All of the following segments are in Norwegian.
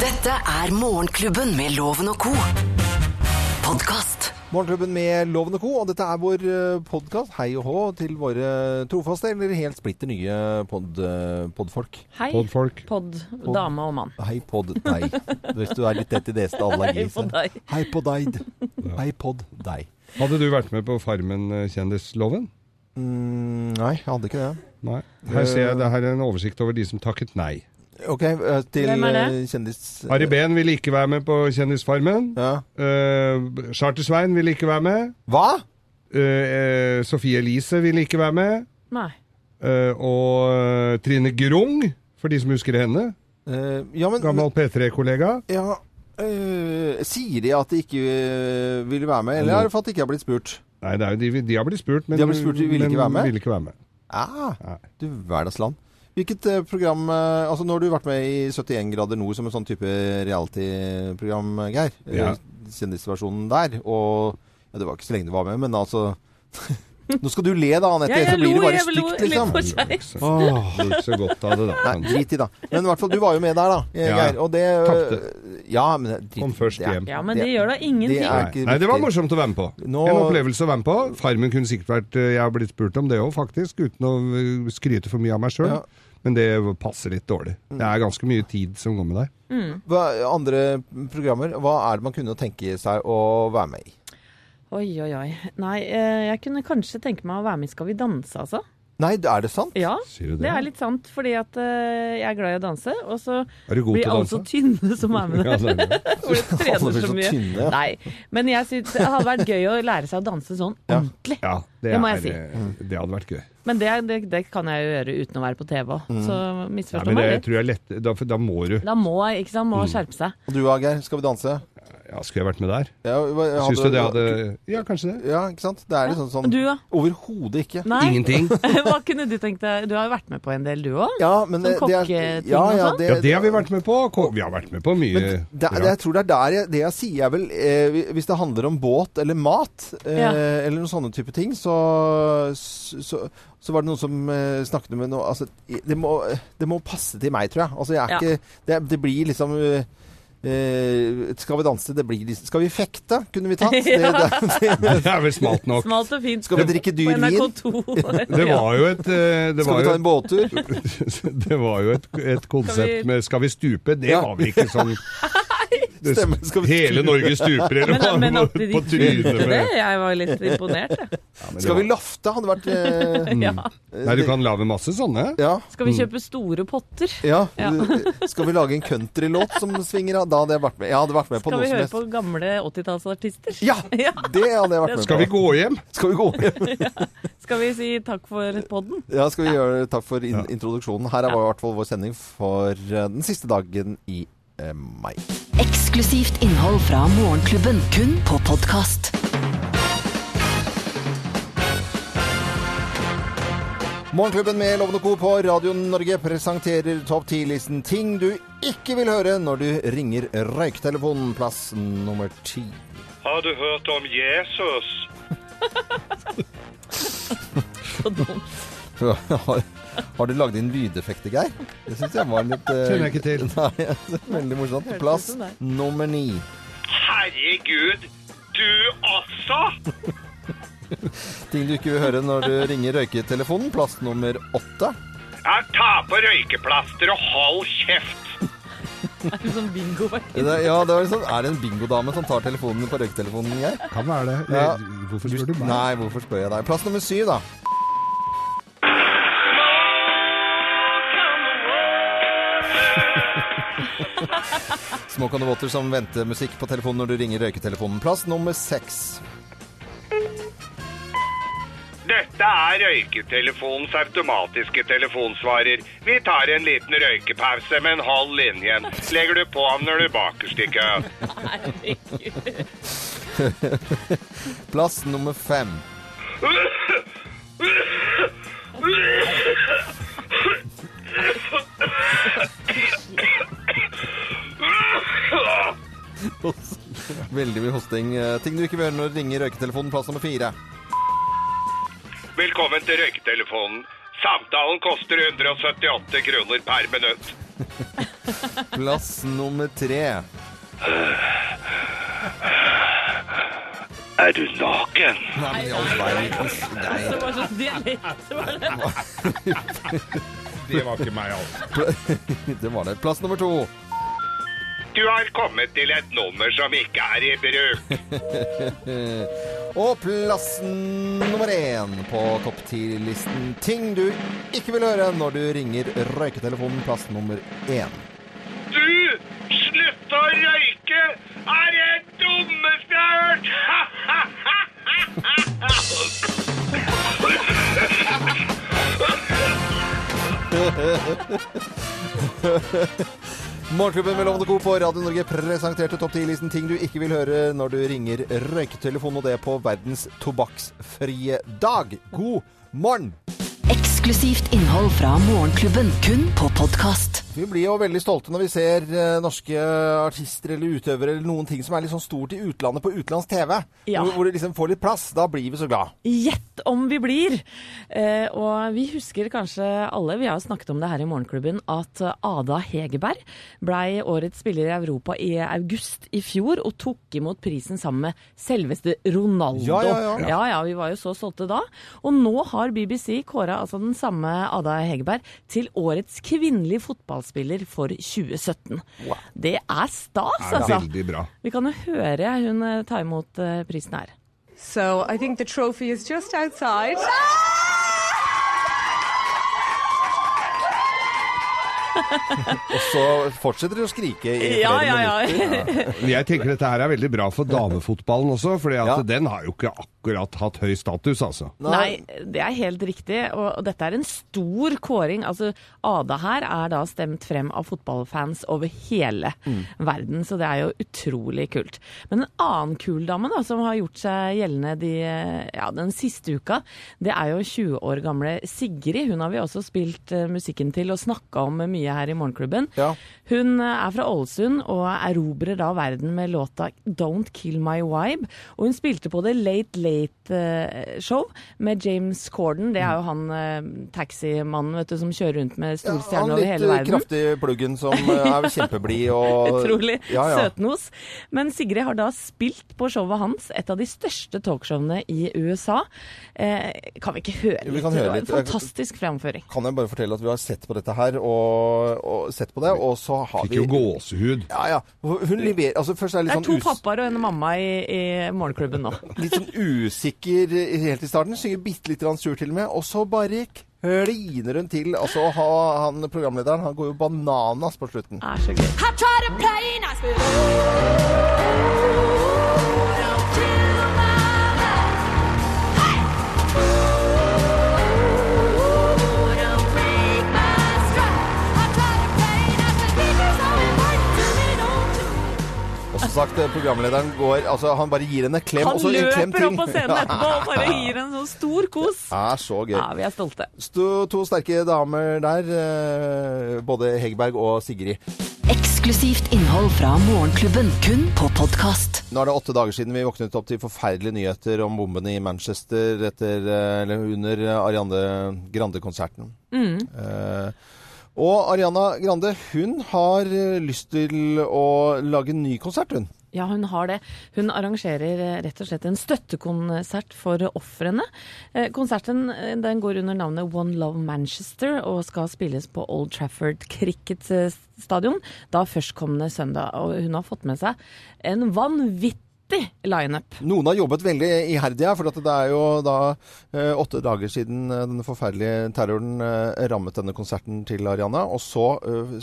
Dette er Morgenklubben med Loven og co. Podkast. Morgenklubben med Loven og Co. Og dette er vår podkast. Hei og hå til våre trofaste eller helt splitter nye pod, eh, podfolk. Hei, Podfolk. pod, dame og mann. Hei pod deg. Hvis du er litt tett i det sted allergi. Hei på deg. Hei. Pod deg. Hadde du vært med på Farmen eh, kjendisloven? Mm, nei, jeg hadde ikke det. Nei. Her ser jeg det her er en oversikt over de som takket nei. Ok, eh, til Hvem er det? eh, kjendis... Ari Behn ville ikke være med på Kjendisfarmen. Ja. Uh, Charter-Svein ville ikke være med. Hva? Uh, uh, Sofie Elise ville ikke være med. Nei. Eh, og eh, Trine Grung, for de som husker henne. Eh, ja, men Gammel P3-kollega. ja, eh, Sier de at de ikke eh, ville være med, eller er det for at de ikke har blitt spurt? Nei, det er de, de har blitt spurt, men, De har blitt spurt, de ville men ikke være med? Ville ikke være med. Ah, du hverdagsland. Hvilket eh, program eh, Altså, nå har du vært med i 71 grader nord som en sånn type reality-program, Geir. Eh, Ja. Kjendisversjonen der. Og ja, det var ikke så lenge du var med, men altså Nå skal du le, da, Anette. Ja, så blir det bare jeg lo stygt, litt liksom. for Det seg. var så- godt av det, da. Nei, drit i, da. Men i hvert fall, du var jo med der, da, eh, Ja. Geir. Og det eh, Tapte. Ja, men drit, Kom først hjem. Ja, men det gjør da ingenting. Det Nei. Nei, det var morsomt å være med på. Nå- En opplevelse å være med på. Farmen kunne sikkert vært eh, Jeg har blitt spurt om det òg, faktisk, uten å skryte for mye av meg sjøl. Ja. Men det passer litt dårlig. Det er ganske mye tid som går med der. Hva, andre programmer, hva er det man kunne tenke seg å være med i? Oi, oi, oi. Nei, eh, jeg kunne kanskje tenke meg å være med i Skal vi danse, altså. Nei, er det sant? Ja, Sier du det? det er litt sant, fordi at uh, jeg er glad i å danse. Og så Er du god blir alle så tynne som er med der. det er. Hvor de trener så så mye. tynne, ja. Nei, men jeg synes det hadde vært gøy å lære seg å danse sånn Ja. ordentlig. Ja, det, Det må er, si. det hadde vært gøy. Men det, det, det kan jeg jo gjøre uten å være på TV òg, så Ja, misforstå men det meg litt. tror jeg er lett, da, for da må du Da må jeg, ikke sant, må skjerpe seg. Og du, Ager, skal vi danse? Ja, Skulle jeg vært med der? Ja, hadde, Syns du det hadde Ja, kanskje det. Ja, ikke sant? Det er liksom sånn sånn... du, da? Overhodet ikke. Nei? Ingenting. Hva kunne du tenkt deg? Du har jo vært med på en del, du òg? Ja, men Sånn det, det er kokketing ja, og ja, sånn? det, Ja, det har vi vært med på. Vi har vært med på mye Men det, det, jeg tror det er der jeg, det jeg sier er vel eh, Hvis det handler om båt eller mat, eh, Ja. eller noen sånne type ting, så, så, så var det noen som uh, snakket med noe altså, det, må, det må passe til meg, tror jeg. Altså, jeg er Ja. ikke det, det blir liksom eh, eh, skal vi danse? Det blir liksom Skal vi fekte? Kunne vi tatt? Det, Ja. det, det, Det er vel smalt nok. Smalt og fint. Skal vi drikke dyr vin? Det var jo et eh, det skal vi ta en båttur? det var jo et, et konsept Skal vi- med 'Skal vi stupe'? Det Ja. var vi ikke sånn det, Stemmer, skal vi Hele? Norge stuper, eller Men, men at de på trynet det, jeg var litt imponert. jeg. Ja, Skal vi lafte? Hadde vært eh, Ja. Nei, du kan lage masse sånne. Ja. Skal vi kjøpe store potter? Ja. Ja. Skal vi lage en countrylåt som svinger av? Da hadde jeg vært med. Jeg hadde vært med på Skal vi høre på gamle 80-tallsartister? Ja! Ja. Det hadde jeg vært med Skal vi på. gå hjem? Skal vi gå hjem? Skal vi si takk for podden? Ja, skal vi gjøre Takk for in introduksjonen. Her er i hvert fall vår sending for eh, den siste dagen i eh, mai. Eksklusivt innhold fra Morgenklubben, kun på podkast. Morgenklubben med Lovende Co. på Radio Norge presenterer topp 10-listen ting du ikke vil høre når du ringer røyketelefonen. Plass nummer ti. Har du hørt om Jesus? Så dumt. Har, du lagd inn lydeffekter, Geir? Det syns jeg var litt uh, Kjenner jeg ikke til. Nei, det er veldig morsomt. Plass nummer ni. Herregud, du også? Ting du ikke vil høre når du ringer røyketelefonen. Plass nummer åtte. Ja, ta på røykeplaster og hold kjeft. Det er sånn bingo. Det ja, det er, liksom, er det en bingodame som tar telefonen på røyketelefonen, Geir? Kan være det. Ja. Hvorfor spør du meg? Nei, hvorfor spør jeg deg? Plass nummer syv, da. Smoke on the Water som ventemusikk på telefonen når du ringer røyketelefonen. Plass nummer seks. Dette er røyketelefonens automatiske telefonsvarer. Vi tar en liten røykepause, men hold linjen. Legger du på ham når du er bakerst i køen. Plass nummer fem. Veldig mye hosting. Ting du ikke vil høre når du ringer røyketelefonen. Plass nummer fire. Velkommen til røyketelefonen. Samtalen koster 178 kroner per minutt. Plass nummer tre. Er du naken? Nei, men i all verden. Nei. Det var sånn dialekt. var det. Det var ikke meg, altså. Det var det. Plass nummer to. Du har kommet til et nummer som ikke er i bruk. Og plassen nummer én på topp ti-listen. Ting du ikke vil høre når du ringer røyketelefonen. Plass nummer én. Du! slutta å røyke! Er det dummeste jeg har hørt! Morgenklubben med Lovende Co. på Radio Norge presenterte topp 10-listen ting du ikke vil høre når du ringer røyketelefonen, og det på verdens tobakksfrie dag. God morgen! Eksklusivt innhold fra Morgenklubben, kun på podkast. Vi blir jo veldig stolte når vi ser eh, norske artister eller utøvere eller noen ting som er litt sånn stort i utlandet på utenlandsk TV. Ja. Hvor, hvor det liksom får litt plass. Da blir vi så glad. Gjett om vi blir! Eh, og vi husker kanskje alle, vi har jo snakket om det her i Morgenklubben, at Ada Hegerberg blei årets spiller i Europa i august i fjor, og tok imot prisen sammen med selveste Ronaldo. Ja, ja, ja. ja, ja, vi var jo så stolte da. Og nå har BBC kåra altså den samme Ada Hegerberg til årets kvinnelige fotballspiller for 2017. Det er stas, Det er altså! veldig bra. Vi kan jo høre hun eh, ta imot eh, prisen her. So I think the trophy is just outside. Og så fortsetter de å skrike i flere Ja, ja, ja. minutter. Ja. Jeg tenker dette her er veldig bra for damefotballen også, for Ja. den har jo ikke akkurat hatt høy status, altså. Nei, det er helt riktig. Og dette er en stor kåring. Altså, Ada her er da stemt frem av fotballfans over hele verden, så det er jo utrolig kult. Men en annen kul dame da, som har gjort seg gjeldende de, ja, den siste uka, det er jo 20 år gamle Sigrid. Hun har vi også spilt eh, musikken til og snakka om mye her i Morgenklubben. Ja. Hun eh, er fra Ålesund og erobrer da verden med låta 'Don't Kill My Vibe'. Og hun spilte på The Late Late eh, Show med James Corden. Det er jo han eh, taximannen vet du, som kjører rundt med Ja, han storstjerner over hele verden. Han litt kraftig pluggen som er kjempeblid og Utrolig Ja, ja. søtnos. Men Sigrid har da spilt på showet hans, et av de største talkshowene i USA. Eh, kan vi ikke høre litt? vi kan høre Det litt. En fantastisk fremføring. Kan jeg bare fortelle at vi har sett på dette her, og, og sett på det, og så har Fikk vi jo gåsehud. Ja, ja. Hun leverer Altså, først er det Det litt er to sånn us pappaer og en mamma i, i Morgenklubben nå. litt sånn usikker helt i starten. Synger bitte lite grann sur til og med. Og så bare kliner hun til. Altså, ha- han programlederen han går jo bananas på slutten. Det er så gøy. Som sagt, programlederen går Altså, han bare gir henne en klem, Han og så en klem løper opp på scenen etterpå og bare gir en sånn stor kos. Det er så gøy. Ja, vi er stolte. Sto, to sterke damer der, eh, både Hegberg og Sigrid. Eksklusivt innhold fra Morgenklubben, kun på podkast. Nå er det åtte dager siden vi våknet opp til forferdelige nyheter om bombene i Manchester etter, eh, eller under Ariane Grande-konserten. Eh, og Ariana Grande hun har eh, lyst til å lage en ny konsert, hun. Ja, hun har det. Hun arrangerer eh, rett og slett en støttekonsert for ofrene. Eh, Konserten den går under navnet One Love Manchester og skal spilles på Old Trafford Cricket Stadion da førstkommende søndag. Og hun har fått med seg en vanvittig lineup. Noen har jobbet veldig iherdig her, for at det er jo da eh, åtte dager siden den denne forferdelige terroren eh, rammet denne konserten til Ariana. Og så eh,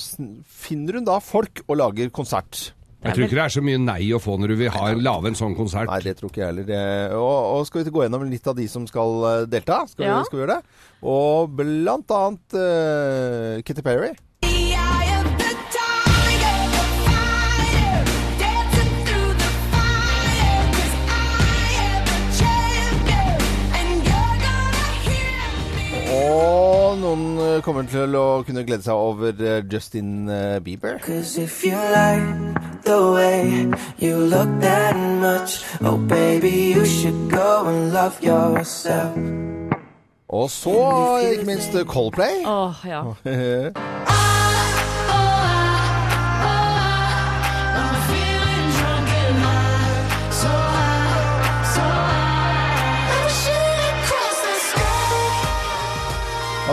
finner hun da folk og lager konsert. Jeg tror ikke det er så mye nei å få når du vil ha, lage en sånn konsert. Nei, det tror ikke jeg heller. Og, og skal vi gå gjennom litt av de som skal eh, delta? Skal, Ja. vi, skal vi gjøre det? Og blant annet uh, Kitty Perry. Og noen eh, kommer til å kunne glede seg over eh, Justin eh, Bieber. Cause if you like the way you look that much, oh baby, you should go and love yourself. Og så ikke minst Coldplay. Åh, ja.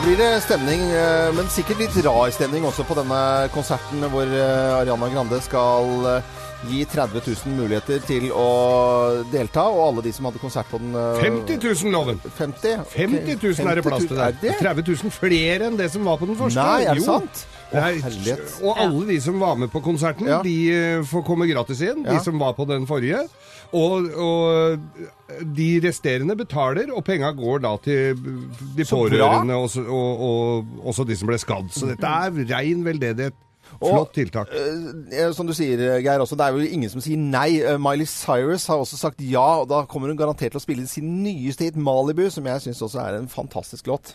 blir det stemning, eh, men sikkert litt rar stemning også på denne konserten hvor eh, Ariana Grande skal eh, gi 30 000 muligheter til å delta, og alle de som hadde konsert på den eh, 50 000, Loven! 50 50 000 er det plass til der. Er det? 30 000 flere enn det som var på den første. Nei, er det sant? Herlighet. og alle de som var med på konserten, Ja. de eh, får komme gratis inn. Ja. De som var på den forrige. Og, og de resterende betaler, og penga går da til de pårørende og, og, og også de som ble skadd. Så dette er rein veldedighet. Flott tiltak. Eh, Som du sier, Geir, også, det er jo ingen som sier nei. Eh, Miley Cyrus har også sagt ja, og da kommer hun garantert til å spille sin nyeste hit, Malibu, som jeg syns også er en fantastisk låt.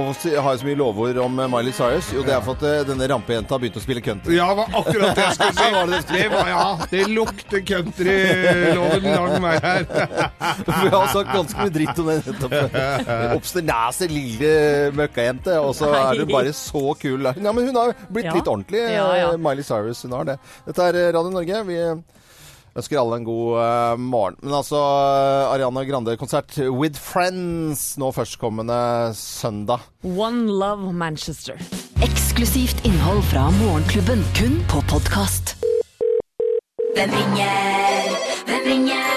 Og har jeg så mye lovord om eh, Miley Cyrus. Jo, det er for at eh, denne rampejenta har begynt å spille country. Ja, det var akkurat det jeg skulle si. Var det det? Var, ja, det lukter countryloven lang vei her. Vi har sagt ganske mye dritt om den nettopp. Obsternase lille møkkajente, og så er hun bare så kul. Ja, men hun har blitt Ja. litt ordentlig, Ja, ja. eh, Miley Cyrus. Hun har det. Dette er Radio Norge. Vi ønsker alle en god uh, morgen. Men altså, Ariana Grande-konsert with Friends nå førstkommende søndag. One Love Manchester. Eksklusivt innhold fra Morgenklubben, kun på podkast. Hvem ringer? Hvem ringer?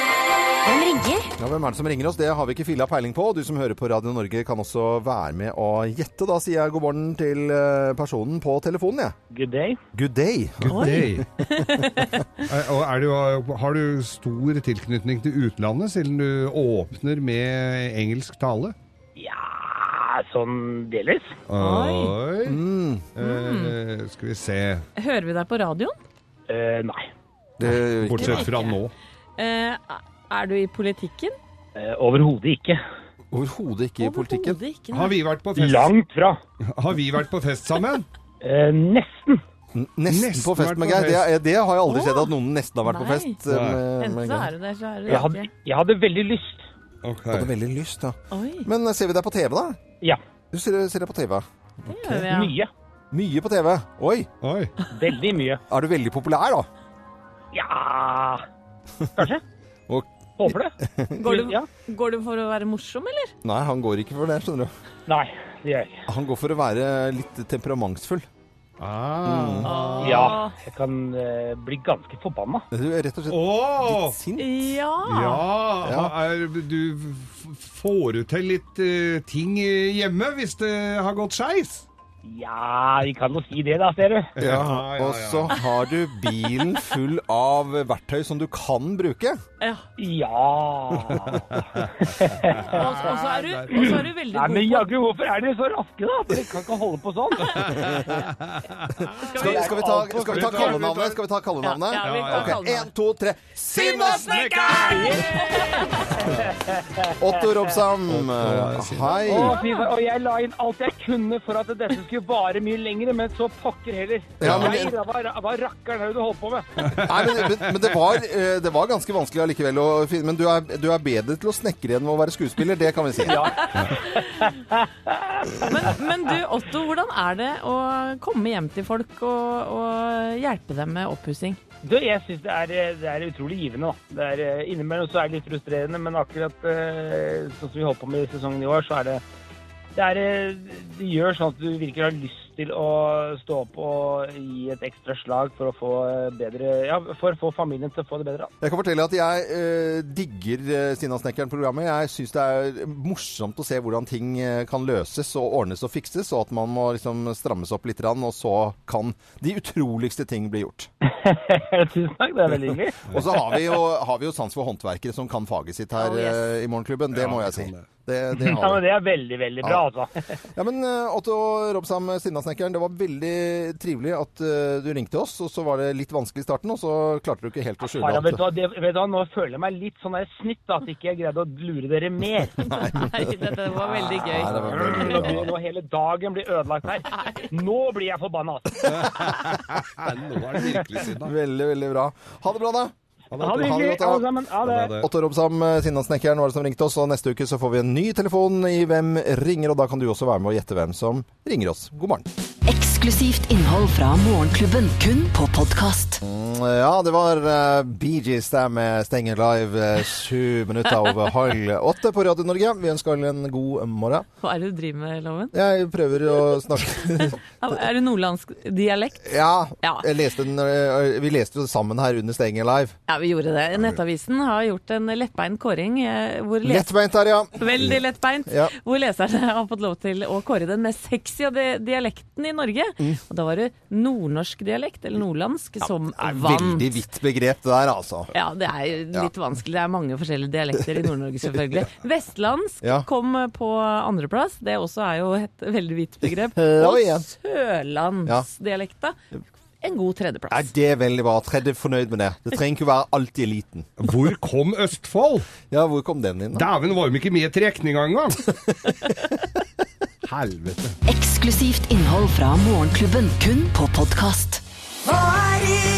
Hvem? Ja, er det som ringer oss? Det har vi ikke filla peiling på. Du som hører på Radio Norge kan også være med og gjette. Da sier jeg god morgen til eh, personen på telefonen, jeg. Good day. Good day. Good day. Er- er du, har du stor tilknytning til utlandet, siden du åpner med engelsk tale? Ja, sånn delvis. Oi. Mm. Eh, skal vi se. Hører vi deg på radioen? Eh, nei. Det, Bortsett fra nå. Eh, er du i politikken? Eh, Overhodet ikke. Overhodet ikke i politikken. Ikke. Har vi vært på fest, Langt fra. har vi vært på fest sammen? Eh, nesten. N- Nesten, Nesten på fest med Geir. Det, det har jeg aldri Åh. sett at noen nesten har vært på fest. eh, Nei. med- Enten med så er du der, så er du Jeg hadde, jeg hadde veldig lyst. Okay. Hadde veldig lyst, ja. Oi, Men eh, ser vi deg på TV, da? Ja, Du ser, ser deg på TV. det gjør vi, ja. mye. Mye på TV. Oi. Oi. Veldig mye. Er du veldig populær, da? Ja Kanskje. Og- Håper det. Går du, Ja. går du for å være morsom, eller? Nei, han går ikke for det, skjønner du. Nei, det gjør jeg ikke. Han går for å være litt temperamentsfull. Ah. Ja, jeg kan uh, bli ganske forbanna. Du er rett og slett oh! litt sint. Ja. Ja, Ja. Er, du f- får du til litt uh, ting hjemme hvis det har gått skeis? Ja, vi kan jo si det, da, ser du. Ja, Ja, ja, og så har du bilen full av verktøy som du kan bruke. ja. Ja Og, og, så er du, og så er du veldig Nei, god på jaggu, hvorfor er dere så raske, da? Dere kan ikke holde på sånn. Skal, vi- skal vi ta, skal vi ta kallenavnet? Skal vi ta kallenavnet? Ja, ja, vi kan Ok, kalle. En, to, tre. Sinnasnekker! Otto Robsam. Hei. Og jeg la inn alt jeg kunne for at dette skulle vare mye lenger, men så pokker heller. Ja, men- Nei, hva, hva rakkeren er det du holder på med? Nei, men, men, men det, var, eh, det var ganske vanskelig allikevel å finne Men du er, du er bedre til å snekre enn å være skuespiller, det kan vi si. Men, men du, Otto, hvordan er det å komme hjem til folk og, og hjelpe dem med oppussing? Du, jeg syns det, er- det er utrolig givende. da. Det er, eh, innimellom så er det litt frustrerende, men akkurat eh, sånn som vi holdt på med i sesongen i år, så er det det, er, eh, det gjør sånn at du virkelig har lyst til å stå opp og gi et ekstra slag for å få eh, bedre Ja, for å få familien til å få det bedre. Jeg kan fortelle at jeg eh, digger Stina Snekkeren-programmet. Jeg syns det er morsomt å se hvordan ting eh, kan løses og ordnes og fikses, og at man må liksom strammes opp litt, og så kan de utroligste ting bli gjort. Tusen takk, det er veldig hyggelig. Og så har vi jo, har vi jo sans for håndverkere som kan faget sitt her Oh, yes. eh, i Morgenklubben. Det Ja, må jeg si. det. Det, Ja, men. Det er veldig, veldig bra, altså. Ja, men eh, Otto Robsam Sinnasnekkeren. Det var veldig trivelig at eh, du ringte oss, og så var det litt vanskelig i starten, og så klarte du ikke helt å skjule ja, vet du, det, vet du Nå føler jeg meg litt sånn der snytt, da, at ikke jeg greide å lure dere mer. Nei, dette var veldig gøy. Nei, det var veldig Nå, blir, nå hele dagen blir ødelagt her. Nå blir jeg forbanna! Nå er det virkelig synd, da. Veldig, veldig bra. Ha det bra, da. Ha det hyggelig, alle sammen. Ha det. Otto Robsam, Sinnasnekkeren, var det som ringte oss. Og neste uke så får vi en ny telefon i Hvem ringer? Og da kan du også være med og gjette hvem som ringer oss. God morgen. Eksklusivt innhold fra Morgenklubben, kun på podkast. Ja, det var uh, Bee Gees der med Stenger Live eh, sju minutter over halv åtte på Radio Norge. Vi ønsker alle en god morgen. Hva er det du driver med, Loven? Jeg prøver å snakke Er det nordlandsk dialekt? Ja, Ja. jeg leste den, eh, vi leste jo sammen her under Stenger Live. Ja, vi gjorde det. Nettavisen har gjort en lettbeint kåring hvor les Lettbeint her, ja. Veldig lettbeint. Ja. Hvor leserne har fått lov til å kåre den mest sexy dialekten i Norge. Mm. Og da var det nordnorsk dialekt, eller nordlandsk, som Det er vant. veldig vidt begrep det der, altså. Ja, det er litt litt vanskelig. Det er mange forskjellige dialekter i Nord-Norge, selvfølgelig. Vestlandsk Ja. kom på andreplass. Det også er jo et veldig vidt begrep. Og sørlandsdialekta. En god tredjeplass. Er det er veldig bra. Tredje fornøyd med det. Det trenger ikke være alltid eliten. Hvor kom Østfold? Ja, hvor kom den inn? Dæven, var de ikke med i trekninga engang! Helvete. Eksklusivt innhold fra Morgenklubben, kun på podkast. Hva er inn?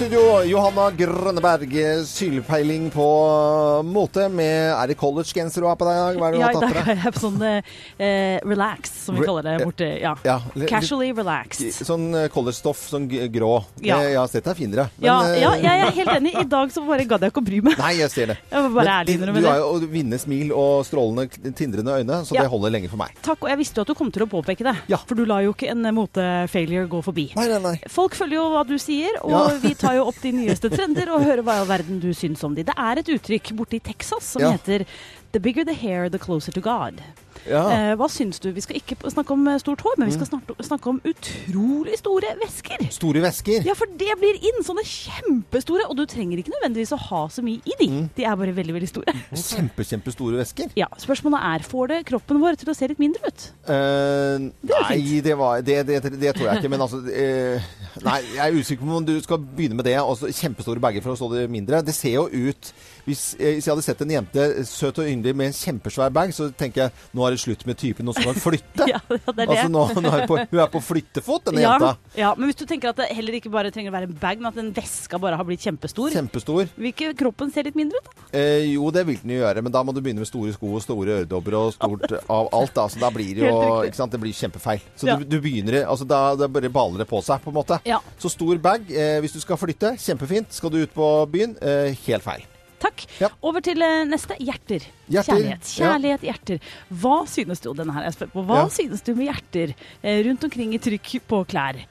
Studio, Johanna Grønneberg. Sylpeiling på mote med Er det collegegenser du har på deg i dag? Hva er det du Ja, har tatt på deg? jeg på sånn eh, relax, som vi Re- kaller det borte. Ja. Ja, Casually relaxed. Sånn eh, collegestoff, sånn grå. Ja. Eh, Jeg har sett deg finere. Men, Ja, eh, ja, jeg er helt enig. I dag så bare gadd jeg ikke å bry meg. Nei, jeg ser det. Jeg var bare ærlig du- det. Du har jo vinne smil og strålende, tindrende øyne, så Ja. det holder lenge for meg. Takk, og jeg visste jo at du kom til å påpeke det. Ja. For du lar jo ikke en eh, motefailure gå forbi. Nei, nei, nei. Folk følger jo hva du sier, og Ja. vi tar jo opp de nyeste trender og hører hva i all verden du syns om de. Det er et uttrykk borte i Texas som Ja. heter The bigger the hair, the closer to God. Ja. Mm. Eh, hva syns du? Vi skal ikke snakke om eh, stort hår, men vi skal snakke, snakke om utrolig store vesker. Store vesker. Ja, for det blir inn. Sånne kjempestore. Og du trenger ikke nødvendigvis å ha så mye i de. Mm. De er bare veldig, veldig store. Kjempe, kjempestore vesker. Ja, Spørsmålet er får det kroppen vår til å se litt mindre ut. Uh, Det nei, det, var, det, det, det tror jeg ikke. Men altså uh, Nei, jeg er usikker på om du skal begynne med det. Altså, kjempestore bager for å stå det mindre. Det ser jo ut hvis, eh, hvis jeg hadde sett en jente søt og yndlig med en kjempesvær bag, så tenker jeg nå er det slutt med typen, nå skal hun flytte. Ja, det er det. Altså, nå, nå er på, hun er på flyttefot, denne ja, jenta. ja, Men hvis du tenker at det heller ikke bare trenger å være en bag, men at den veska bare har blitt kjempestor, Kjempestor. vil ikke kroppen se litt mindre ut? da? Eh, jo, det vil den jo gjøre, men da må du begynne med store sko og store øredobber og stort av alt. Da. Så da blir det jo ikke sant? Det blir kjempefeil. Så Ja. du, du begynner altså da, da bare baler det på seg, på en måte. Ja. Så stor bag eh, hvis du skal flytte, kjempefint. Skal du ut på byen, eh, helt feil. Takk. Ja. Over til eh, neste. Hjerter. Hjerter, Kjærlighet. ja. Hjerter. Hva synes du denne her er jeg spør på. Hva Ja. synes du med hjerter eh, rundt omkring i trykk på klær?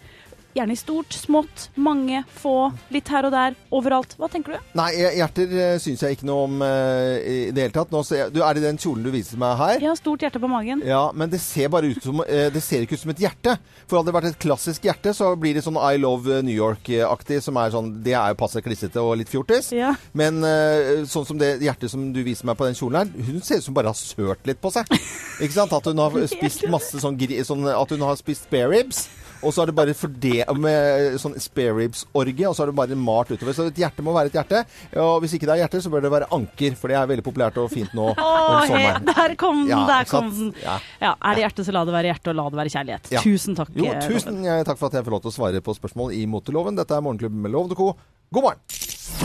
Gjerne i stort, smått, mange, få, litt her og der, overalt. Hva tenker du? Nei, eh, hjerter uh, syns jeg ikke noe om eh, i det hele tatt. Nå ser jeg, du, er det den kjolen du viser meg her? Har stort hjerte på magen. Ja, men det ser bare ut som eh, Det ser ikke ut som et hjerte. For hadde det vært et klassisk hjerte, så blir det sånn I Love New York-aktig, som er sånn Det er jo passe klissete og litt fjortis. Ja. Men eh, sånn som det hjertet som du viser meg på den kjolen her, hun ser ut som bare har sølt litt på seg. Ikke sant? At hun har spist masse sånn, sånn At hun har spist spare ribs. Og så er det bare forde med sånn spare ribs-orgie, og så er det bare malt utover. Så et hjerte må være et hjerte. Og hvis ikke det er hjerte, så bør det være anker, for det er veldig populært og fint nå om he, sommeren. der kom den! Ja, der kom den. Ja. Ja, er det hjerte, så la det være hjerte, og la det være kjærlighet. Ja. Tusen takk. Jo, eh, tusen eh, takk for at jeg får lov til å svare på spørsmål i moteloven. Dette er Morgenklubben med lov.co Co. God morgen!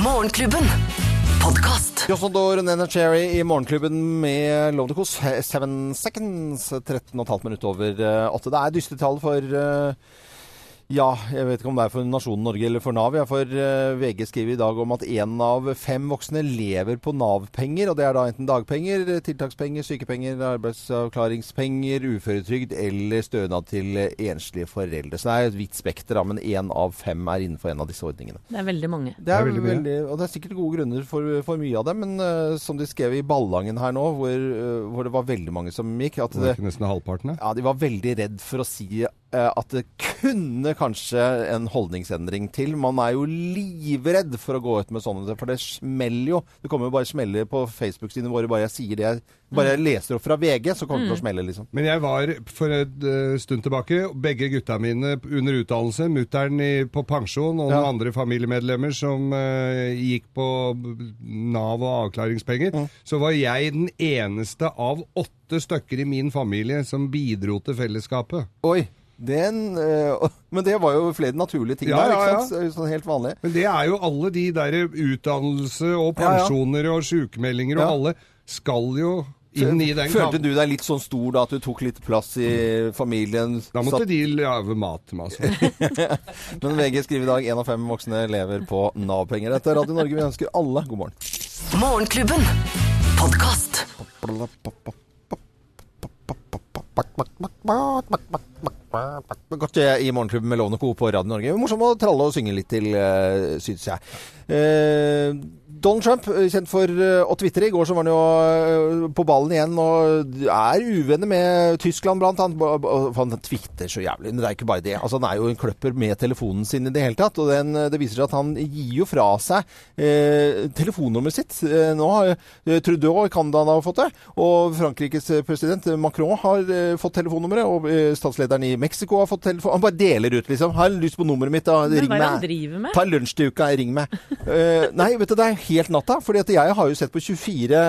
Morgenklubben. Podkast. Jossondor Nena Cherry i Morgenklubben med Love the Kos. Seven seconds. 13,5 minutter over åtte. Det er dystetall for eh, Ja, jeg vet ikke om det er for nasjonen Norge eller for Nav. Jeg eh, VG skriver i dag om at én av fem voksne lever på Nav-penger. Og det er da enten dagpenger, tiltakspenger, sykepenger, arbeidsavklaringspenger, uføretrygd eller stønad til eh, enslige foreldre. Så det er et vidt spekter, da, men én av fem er innenfor en av disse ordningene. Det er veldig mange. Det er, veldig veldig, og det er sikkert gode grunner for, for mye av det, men uh, som de skrev i Ballangen her nå, hvor, uh, hvor det var veldig mange som gikk, at Det var det, ikke nesten halvparten, ja, de var veldig redd for å si at det kunne kanskje en holdningsendring til. Man er jo livredd for å gå ut med sånne, for det smeller jo. Det kommer jo bare smeller på Facebook-sidene våre bare jeg sier det jeg bare leser opp fra VG, så kommer det til å smelle, liksom. Men jeg var for en eh, stund tilbake, begge gutta mine under utdannelse, mutteren på pensjon og noen Ja. andre familiemedlemmer som uh, gikk på Nav og avklaringspenger, så var jeg den eneste av åtte stykker i min familie som bidro til fellesskapet. Oi! Den, øh, men det var jo flere naturlige ting Ja, der, ja, ikke sant? Sånn helt vanlig. Men det er jo alle de der utdannelse og Ja, ja. pensjoner og sykemeldinger og Ja. alle skal jo inn i den Følte du deg litt sånn stor da, at du tok litt plass i familien? Da måtte Satt- de lage mat til meg. Altså. Men VG skriver i dag én av fem voksne lever på Nav-penger. Dette er Radio Norge. Vi ønsker alle god morgen. Morgenklubben. Podkast. Godt eh, i Morgenklubben med Lovende Co. på Radio Norge. Morsomt å tralle og synge litt til, uh, syns jeg. Eh, Donald Trump, eh, kjent for eh, å tvitre. I går så var han jo eh, på ballen igjen og er uvenner med Tyskland blant annet. Han tvitrer så jævlig. Men det er ikke bare det. Altså, han er jo en kløpper med telefonen sin i det hele tatt. Og den, det viser seg at han gir jo fra seg eh, telefonnummeret sitt. Nå har Trudeau i Canada har fått det. Og Frankrikes president Macron har eh, fått telefonnummeret. Og eh, statslederen i Mexico har fått telefon. Han bare deler ut, liksom. Har lyst på nummeret mitt, da. Ring meg. Ta lunsj til uka, ring meg. Nei, vet du, det er helt natta. fordi jeg har jo sett på 24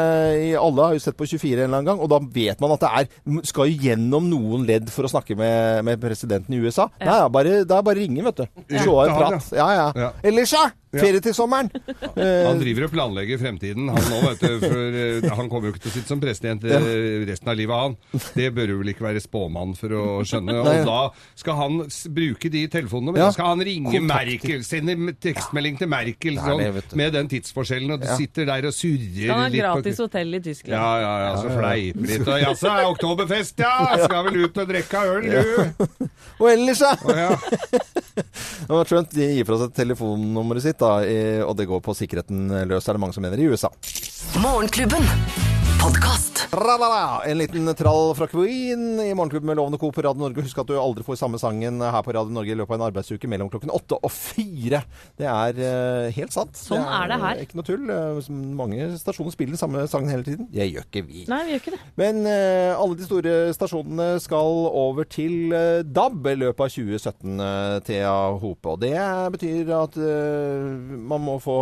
Alle har jo sett på 24 en eller annen gang, og da vet man at det er Skal jo gjennom noen ledd for å snakke med, med presidenten i USA. Nei, det er bare, er bare å ringe, vet du. Slå av en prat. Ja, ja. Ja. Ellers, ja! Ferie til sommeren. Han driver og planlegger fremtiden, han nå, vet du. For eh, han kommer jo ikke til å sitte som president eh, resten av livet, han. Det bør du vel ikke være spåmann for å skjønne. Og da skal han bruke de telefonene, Ja. da skal han ringe. Merkel, sende tekstmelding til Merkel sånn, det med den tidsforskjellen, og du sitter der og surrer Han har litt på gratis hotell i Tyskland. ja, ja, ja, så fleiper litt. Og jaså, er oktoberfest, ja! Skal vel ut og drikke øl, du? og ellers, ja! Trump de gir fra seg telefonnummeret sitt, da, eh, og det går på sikkerheten løs, er det mange som mener, i USA. Morgenklubben. Podkast. Tralala! En liten trall fra Queen i Morgenklubben med Lovende Co. på Radio Norge. Husk at du aldri får samme sangen her på Radio Norge i løpet av en arbeidsuke mellom klokken åtte og fire. Det er uh, helt sant. Sånn er det her. Ikke noe tull. Eh, Mange stasjoner spiller samme sangen hele tiden. Det gjør ikke vi. Nei, vi gjør ikke det. Men uh, alle de store stasjonene skal over til uh, DAB i løpet av 2017, eh, Thea Hope. Og det betyr at man må få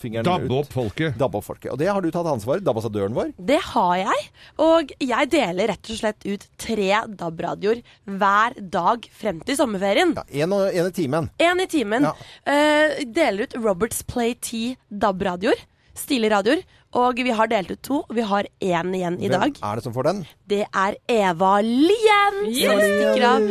fingeren Dabbe ut. opp folket. Dabbe opp folket. Og det har du tatt ansvar for, DAB-ambassadøren vår. Det har jeg, og jeg deler rett og slett ut tre DAB-radioer hver dag frem til sommerferien. En, og, en i timen. En i timen. Ja. Uh, deler ut Roberts Play 10 DAB-radioer. Stilige radioer. Og vi har delt ut to, og vi har én igjen i Hvem dag. er det som får den? Det er Eva Lien som stikker av.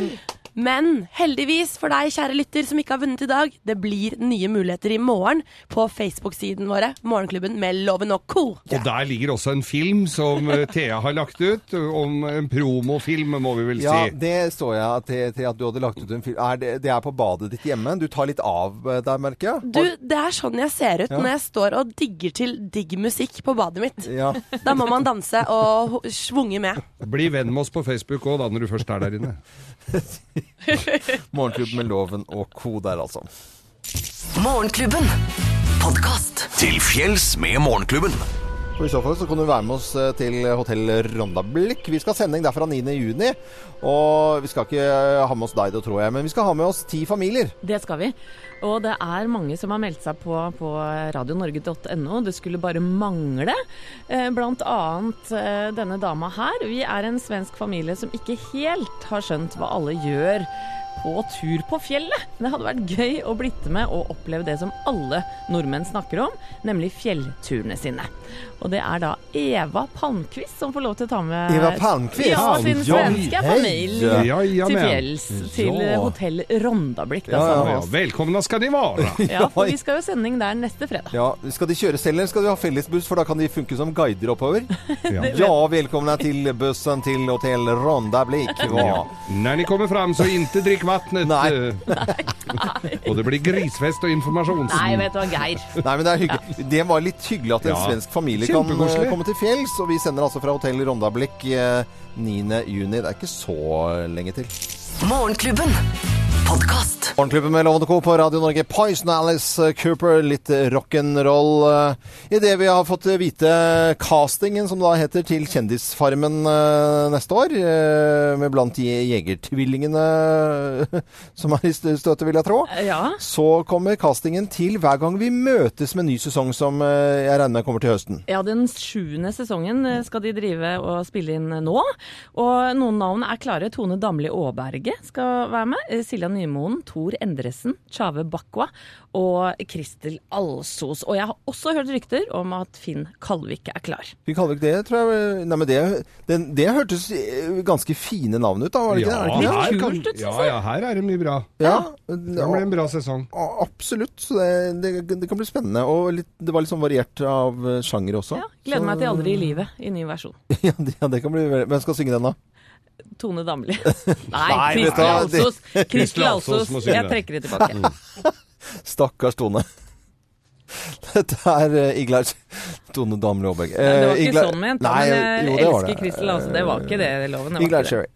Men heldigvis for deg, kjære lytter, som ikke har vunnet i dag, det blir nye muligheter i morgen på Facebook-siden våre, Morgenklubben med Loven og co. Og der ligger også en film som eh, Thea har lagt ut, om en promofilm, må vi vel si. Ja, det så jeg til, til at du hadde lagt ut en film. Er det, det er på badet ditt hjemme. Du tar litt av eh, der, merker jeg. Du, det er sånn jeg ser ut Ja. når jeg står og digger til digg musikk på badet mitt. Ja. Da må man danse og svunge med. Bli venn med oss på Facebook òg, da, når du først er der inne. Morgenklubben med Loven og co. der, altså. Morgenklubben. Podkast. Til fjells med Morgenklubben. Og I så fall så kan du være med oss eh, til Hotell Rondablikk. Vi skal ha sending derfra 9. juni. Og vi skal ikke eh, ha med oss deg, da, tror jeg, men vi skal ha med oss ti familier. Det skal vi. Og det er mange som har meldt seg på på radionorge.no. Det skulle bare mangle. Eh, Blant annet denne dama her. Vi er en svensk familie som ikke helt har skjønt hva alle gjør på tur på fjellet. Det hadde vært gøy å blitt med og oppleve det som alle nordmenn snakker om, nemlig fjellturene sine. Og det er da Eva Palmquist som får lov til å ta med Eva Palmquist? Ja, sin svenske familie Ja, ja, til fjells. Til Ja. hotell Rondablikk. Ja, ja. Velkomna skal de være. Ja, for vi skal jo sending der neste fredag. Ja, Skal de kjøre selv, eller skal de ha fellesbuss, for da kan de funke som guider oppover? Ja. Ja, velkomna til bussen til hotell Rondablick. Ja. Når ni kommer fram så inte drick vattnet. Nei. Nei. og det blir grisfest og informasjons Nei, vet du hva, Geir. Nei, men det, er hyggelig. det var litt hyggelig at en Ja. svensk familie kan eh, komme til fjells. Og vi sender altså fra hotell Rondablikk eh, 9. juni. Det er ikke så lenge til. Morgenklubben. Podkast. Morgenklubben med Lovende Co. på Radio Norge. Poison Alice Cooper, litt rock'n'roll. Idet vi har fått vite castingen, som da heter, til Kjendisfarmen eh, neste år. eh, Med blant de jegertvillingene som er i støtet, vil jeg tro. Ja. Så kommer castingen til hver gang vi møtes med ny sesong, som eh, jeg regner med kommer til høsten. Ja, den sjuende sesongen eh, skal de drive og spille inn nå. Og noen navn er klare. Tone Damli Aaberge skal være med. Silja Silja Nymoen, Tor Endresen, Tjave Bakwa og Kristel Alsos. Og jeg har også hørt rykter om at Finn Kalvik er klar. Finn Kalvik, det, tror jeg Nei, men det, det, det hørtes eh, ganske fine navn ut, da, var det ikke det? Er det ikke det? her, Kult kan, ja, ja, her er det mye bra. Ja, Det blir en bra sesong. Absolutt. Så det, det, det kan bli spennende. Og litt, det var litt sånn variert av eh, sjanger også. Ja, gleder meg til Aldri i livet i ny versjon. ja, det, kan bli Hvem skal synge den, da? Tone Damli. Nei, Nei, vet du Kristel Alsos. Kristel Alsos Jeg trekker det tilbake. Stakkars Tone. Dette er uh, Iglar Tone Damli Aaberg. Nei, Det var ikke sånn ment, Nei, men jeg jo, elsker det. Kristel Alsos. Det var ikke det, loven. Det var Iglar. Cherry.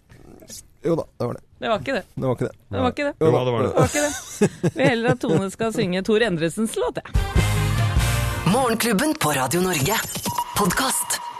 Jo da, det var det. Det var ikke det. Det var ikke det. Det var ikke det. Jo da. det var det. Det var ikke det. Vil heller at Tone skal synge Tor Endresens låt, jeg. Morgenklubben på Radio Norge. Podkast.